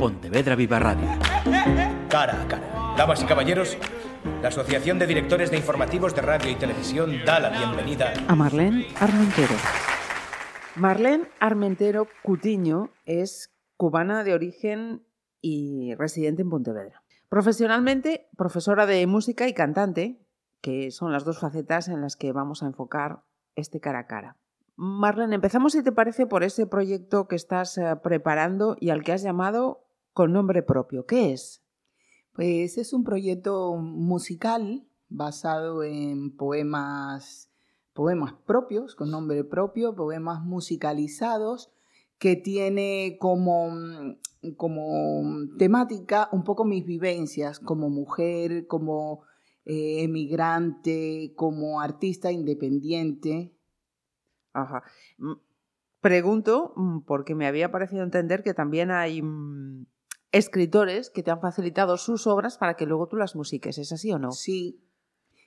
Pontevedra Viva Radio. Cara a cara. Damas y caballeros, la Asociación de Directores de Informativos de Radio y Televisión da la bienvenida a Marlene Armentero. Marlene Armentero Cutiño es cubana de origen y residente en Pontevedra. Profesionalmente, profesora de música y cantante, que son las dos facetas en las que vamos a enfocar este cara a cara. Marlene, empezamos, si te parece, por ese proyecto que estás eh, preparando y al que has llamado con nombre propio. ¿Qué es? Pues es un proyecto musical basado en poemas, poemas propios, con nombre propio, poemas musicalizados, que tiene como, como temática un poco mis vivencias como mujer, como eh, emigrante, como artista independiente. Ajá. Mm, pregunto mm, porque me había parecido entender que también hay mm, escritores que te han facilitado sus obras para que luego tú las musiques. ¿Es así o no? Sí,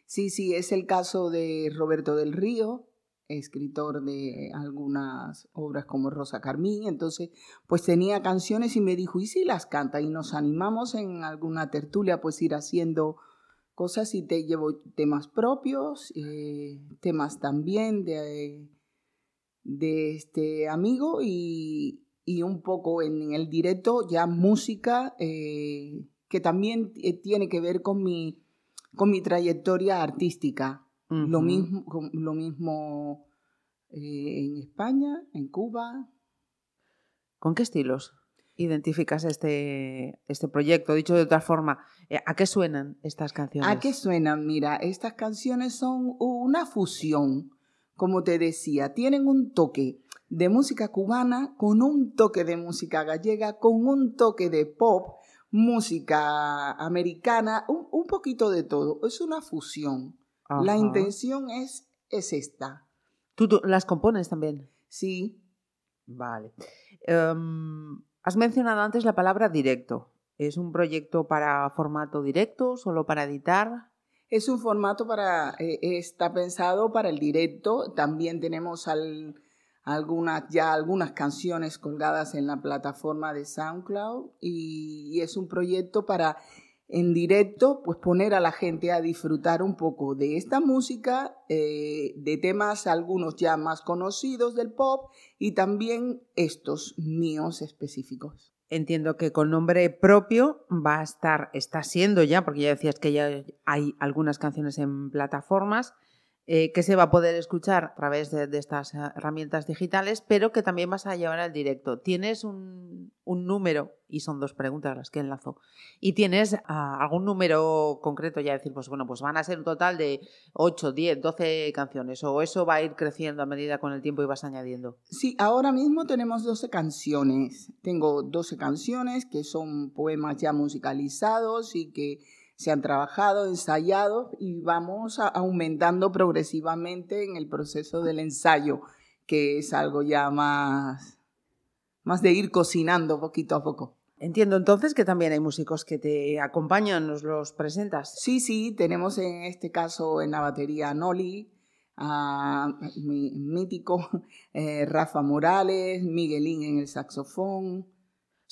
sí, sí. Es el caso de Roberto del Río, escritor de algunas obras como Rosa Carmín. Entonces, pues tenía canciones y me dijo, ¿y si las canta? Y nos animamos en alguna tertulia, pues ir haciendo cosas y te llevo temas propios, eh, temas también de de este amigo y, un poco en, el directo ya música eh, que también eh, tiene que ver con mi, con mi trayectoria artística. Lo mismo, lo mismo eh, en España, en Cuba. ¿Con qué estilos identificas este, este proyecto? Dicho de otra forma, ¿a qué suenan estas canciones? ¿A qué suenan? Mira, estas canciones son una fusión como te decía, tienen un toque de música cubana con un toque de música gallega, con un toque de pop, música americana, un, poquito de todo. Es una fusión. La intención es, es esta. ¿Tú, las compones también? Sí. Vale. Em, has mencionado antes la palabra directo. ¿Es un proyecto para formato directo, solo para editar? Es un formato para, eh, está pensado para el directo. También tenemos algunas, ya algunas canciones colgadas en la plataforma de SoundCloud y, es un proyecto para en directo, pues poner a la gente a disfrutar un poco de esta música, eh, de temas algunos ya más conocidos del pop y también estos míos específicos. Entiendo que con nombre propio va a estar, está siendo ya, porque ya decías que ya hay algunas canciones en plataformas, eh, que se va a poder escuchar a través de, estas herramientas digitales, pero que también vas a llevar al directo. Tienes un, número, y son dos preguntas las que enlazo, y tienes ah, algún número concreto ya decir, pues bueno, pues van a ser un total de 8, 10, 12 canciones, o eso va a ir creciendo a medida con el tiempo y vas añadiendo. Sí, ahora mismo tenemos 12 canciones. Tengo 12 canciones que son poemas ya musicalizados y que se han trabajado, ensayado y vamos aumentando progresivamente en el proceso del ensayo, que es algo ya más, más de ir cocinando poquito a poco. Entiendo entonces que también hay músicos que te acompañan, nos los presentas. Sí, sí, tenemos en este caso en la batería Noli, a mi mítico eh, Rafa Morales, Miguelín en el saxofón,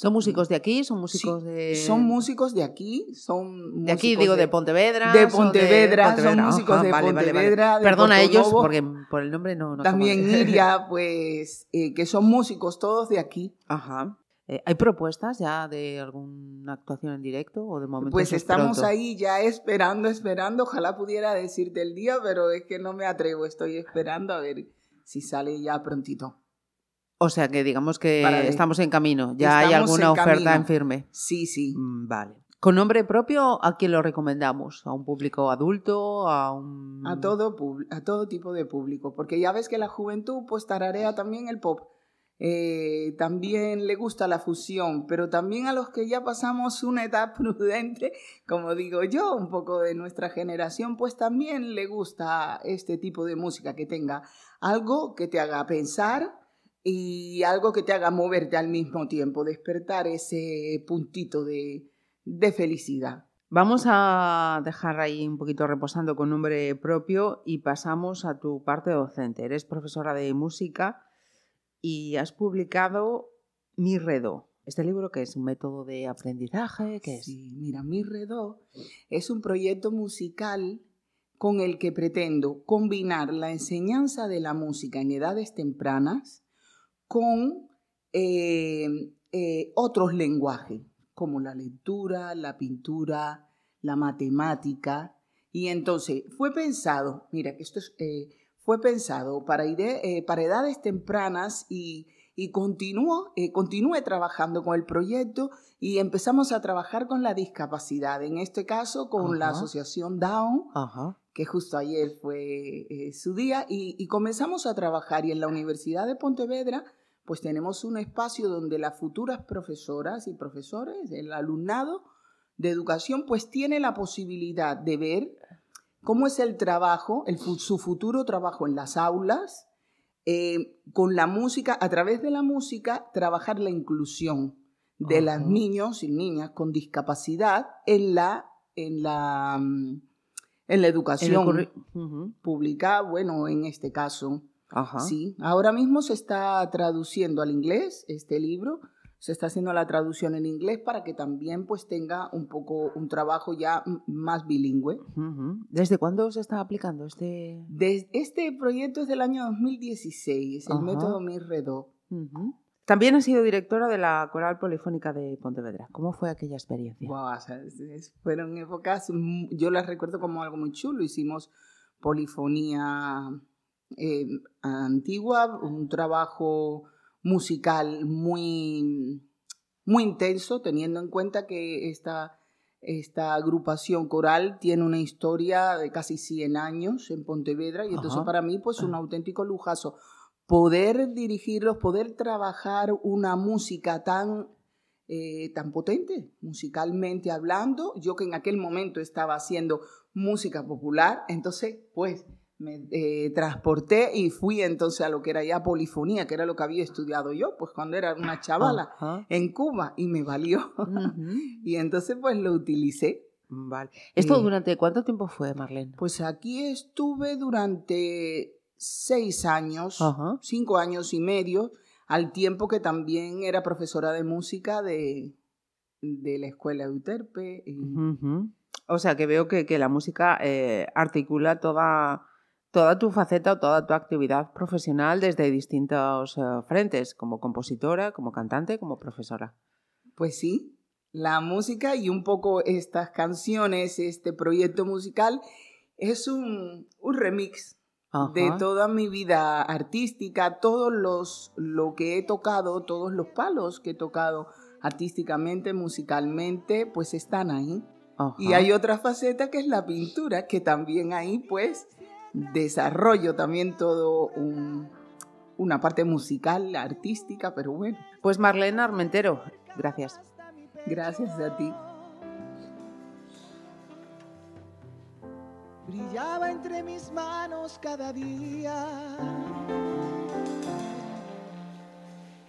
¿Son músicos de aquí? ¿Son músicos de...? Son músicos de aquí, son De aquí, digo, de, Pontevedra. De Pontevedra, son, músicos de Pontevedra. Perdona a ellos, porque por el nombre no... También Iria, pues, eh, que son músicos todos de aquí. Ajá. Eh, ¿Hay propuestas ya de alguna actuación en directo o de momento? Pues estamos ahí ya esperando, esperando. Ojalá pudiera decirte el día, pero es que no me atrevo. Estoy esperando a ver si sale ya prontito. O sea que digamos que estamos en camino. ¿Ya hay alguna oferta en firme? Sí, sí. Mm, vale. ¿Con nombre propio a quién lo recomendamos? ¿A un público adulto? ¿A un...? A todo, a todo tipo de público. Porque ya ves que la juventud pues tararea también el pop. Eh, también le gusta la fusión, pero también a los que ya pasamos una edad prudente, como digo yo, un poco de nuestra generación, pues también le gusta este tipo de música que tenga algo que te haga pensar, y algo que te haga moverte al mismo tiempo, despertar ese puntito de, felicidad. Vamos a dejar ahí un poquito reposando con nombre propio y pasamos a tu parte docente. Eres profesora de música y has publicado Mi Redo, ¿Este libro qué es? ¿Un método de aprendizaje? ¿Qué es? Sí, mira, Mi Redó es un proyecto musical con el que pretendo combinar la enseñanza de la música en edades tempranas con eh, eh, otros lenguajes, como la lectura, la pintura, la matemática. Y entonces fue pensado, mira, esto eh, fue pensado para, para edades tempranas y, y continuó, continúe trabajando con el proyecto y empezamos a trabajar con la discapacidad, en este caso con la asociación Down, que justo ayer fue eh, su día, y, comenzamos a trabajar. Y en la Universidad de Pontevedra, pues tenemos un espacio donde las futuras profesoras y profesores, el alumnado de educación, pues tiene la posibilidad de ver cómo es el trabajo, el, su futuro trabajo en las aulas, eh, con la música, a través de la música, trabajar la inclusión de los niños y niñas con discapacidad en la, en la, mm, en la educación pública, bueno, en este caso. Sí, ahora mismo se está traduciendo al inglés este libro, se está haciendo la traducción en inglés para que también pues tenga un poco un trabajo ya más bilingüe. ¿Desde cuándo se está aplicando este? este proyecto es del año 2016, el método Mirredo. También ha sido directora de la Coral Polifónica de Pontevedra. ¿Cómo fue aquella experiencia? fueron épocas, yo las recuerdo como algo muy chulo. Hicimos polifonía eh, antigua, un trabajo musical muy, muy intenso, teniendo en cuenta que esta, esta agrupación coral tiene una historia de casi 100 años en Pontevedra y entonces para mí pues un auténtico lujazo poder dirigirlos, poder trabajar una música tan, eh, tan potente, musicalmente hablando. Yo que en aquel momento estaba haciendo música popular, entonces pues me eh, transporté y fui entonces a lo que era ya polifonía, que era lo que había estudiado yo, pues cuando era una chavala en Cuba y me valió. y entonces pues lo utilicé. Vale. ¿Esto eh, durante cuánto tiempo fue, Marlene? Pues aquí estuve durante seis años, cinco años y medio, al tiempo que también era profesora de música de, de la escuela de Uterpe. O sea, que veo que, que la música eh, articula toda, toda tu faceta o toda tu actividad profesional desde distintos eh, frentes, como compositora, como cantante, como profesora. Pues sí, la música y un poco estas canciones, este proyecto musical, es un, un remix de toda mi vida artística, todos los lo que he tocado, todos los palos que he tocado artísticamente, musicalmente, pues están ahí. Y hay otra faceta que es la pintura, que también ahí pues desarrollo también todo una parte musical, artística, pero bueno. Pues Marlene Armentero, gracias. Gracias a ti. brillaba entre mis manos cada día.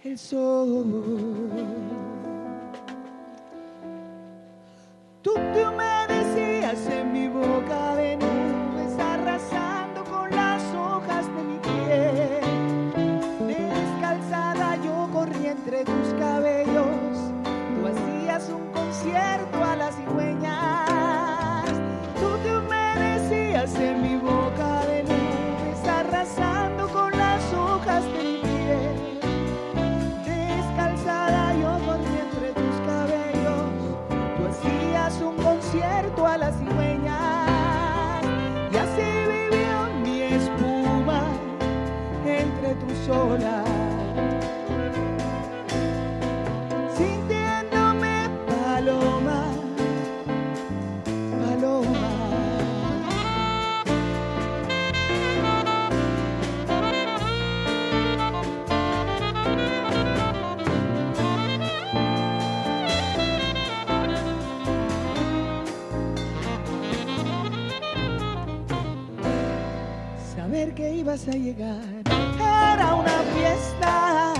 El sol. A llegar. Era una fiesta.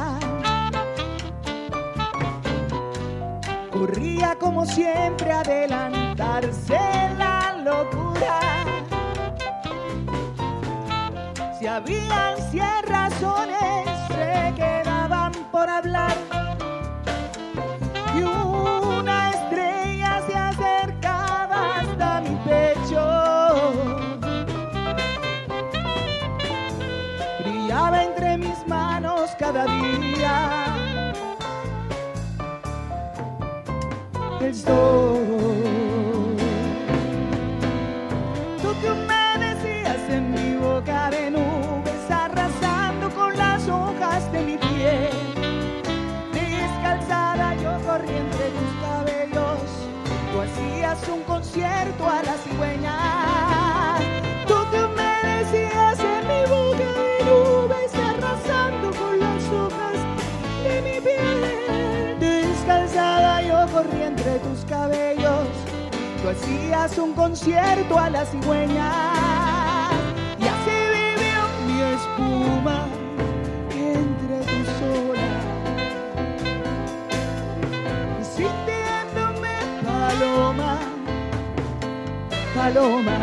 Corría como siempre adelantarse la locura. Si habían cien razones, se quedaban por hablar. cada día. El sol. Tú que amanecías en mi boca de nubes, arrasando con las hojas de mi piel. Descalzada yo corriendo entre tus cabellos, tú hacías un concierto a la cigüeña. Hacías un concierto a la cigüeña. Y así vivió mi espuma entre tus olas, sintiéndome paloma, paloma.